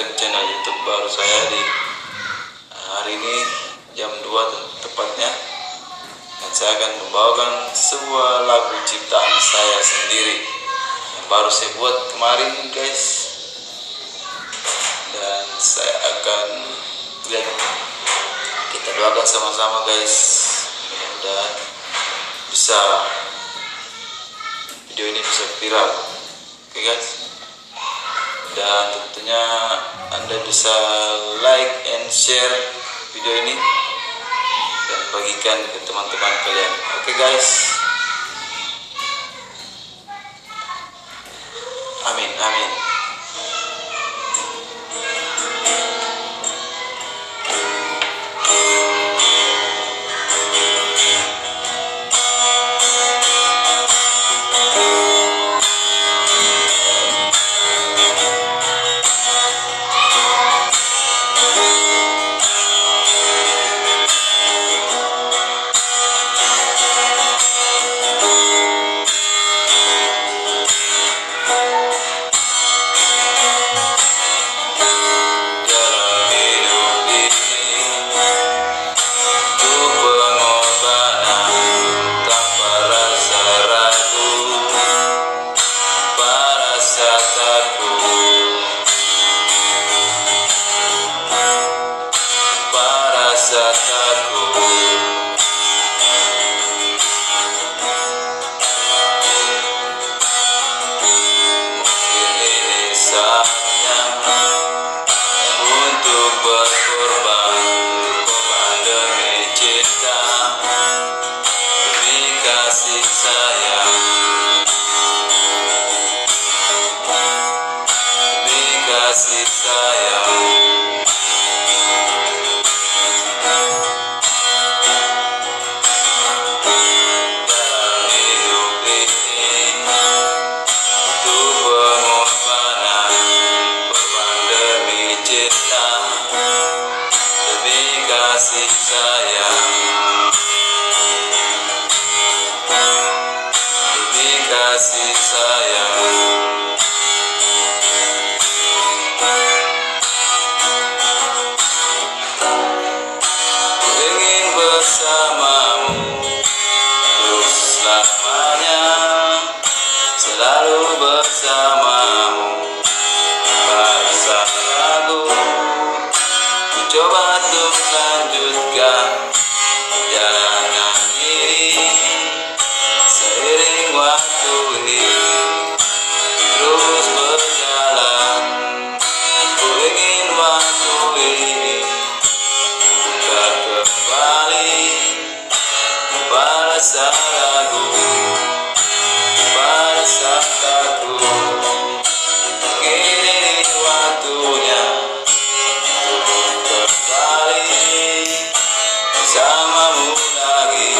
subscribe channel YouTube baru saya di eh, hari ini jam 2 tepatnya. Dan saya akan membawakan sebuah lagu ciptaan saya sendiri yang baru saya buat kemarin guys. Dan saya akan ya, kita doakan sama-sama guys. Dan bisa video ini bisa viral. Oke okay, guys dan tentunya anda bisa like and share video ini dan bagikan ke teman-teman kalian. Oke okay guys. llama Budagui.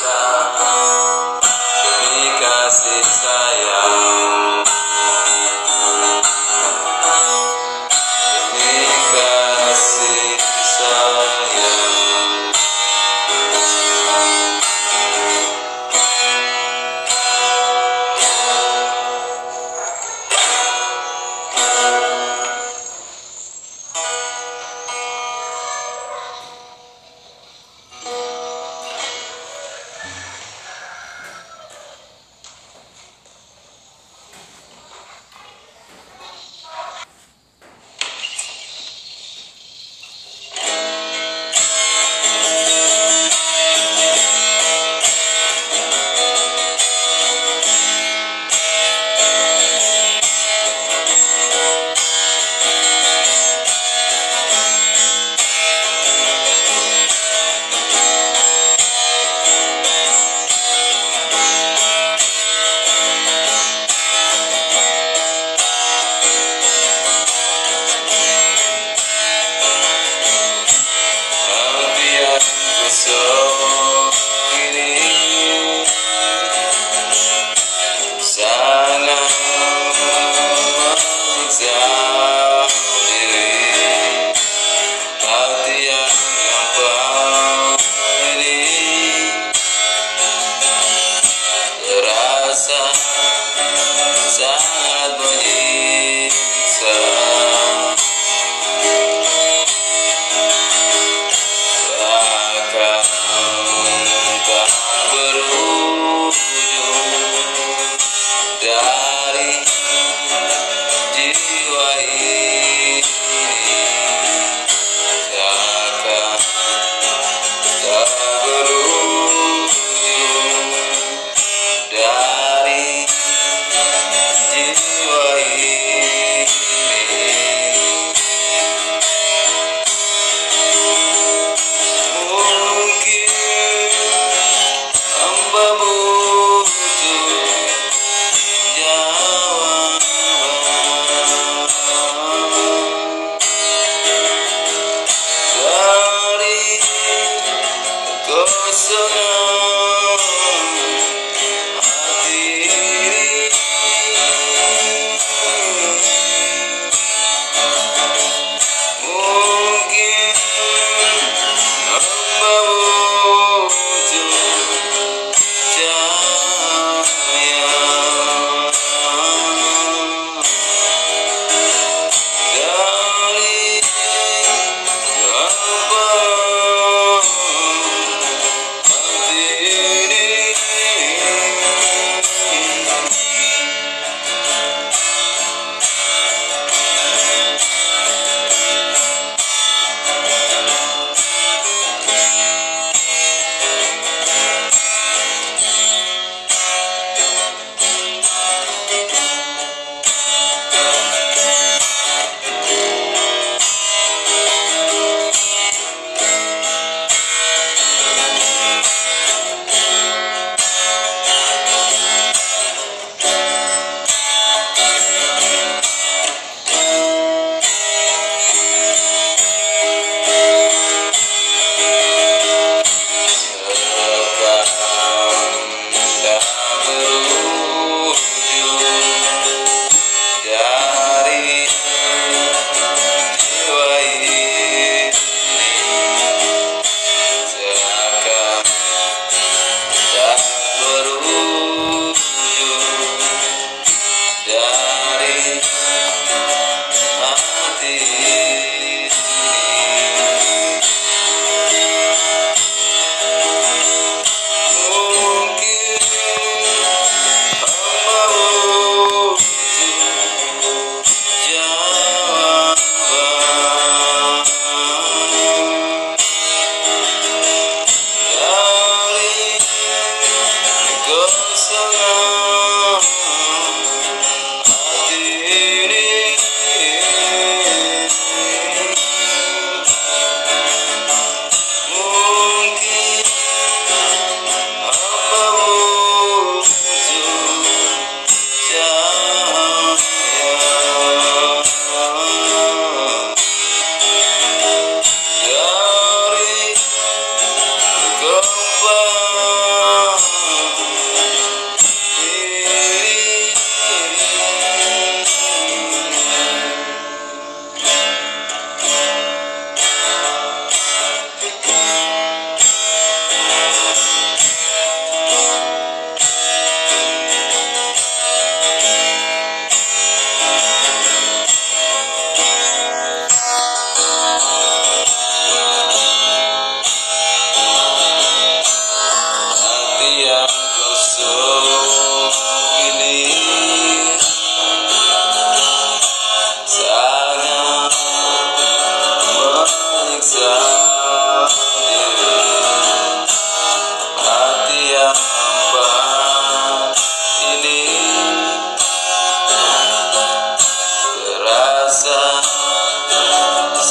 está.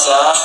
Sasa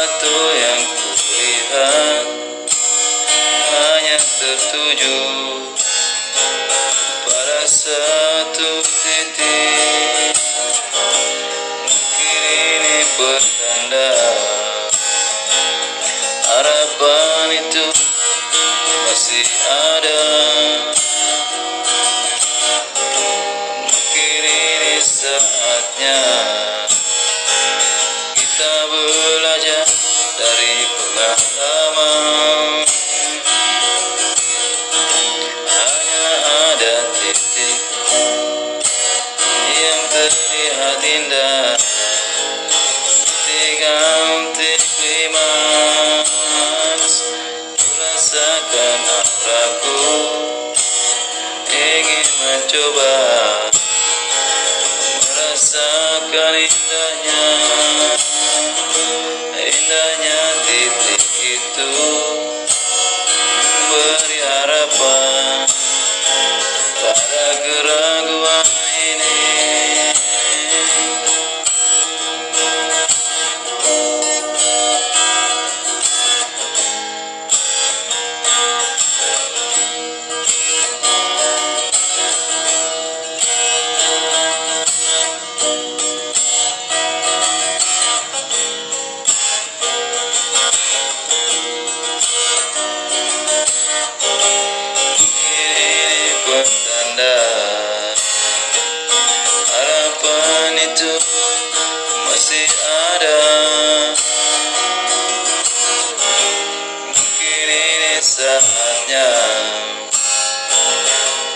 Sesuatu yang kulihat Hanya tertuju Pada satu titik. Mungkin ini pertanda Harapan itu masih ada Auraku Ingin mencoba Merasakan indahnya Indahnya titik itu Beri harapan Pada keraguan itu masih ada. Mungkin ini saatnya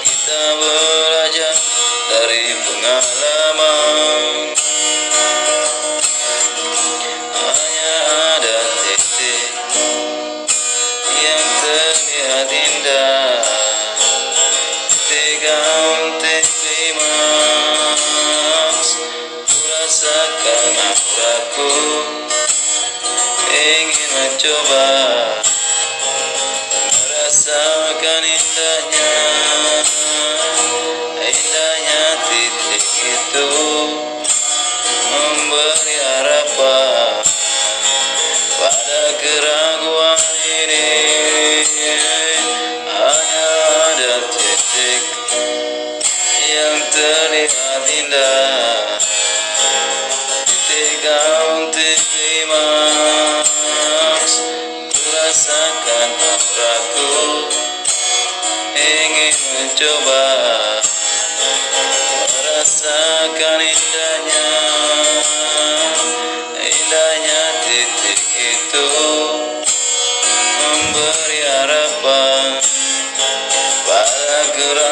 kita belajar dari pengalaman Mencoba. Merasakan indahnya Indahnya titik itu. Memberi harapan pada keraguan ini. Hanya ada titik yang terlihat indah. Titik untuk klimaks coba merasakan indahnya indahnya titik itu. Memberi harapan pada gerak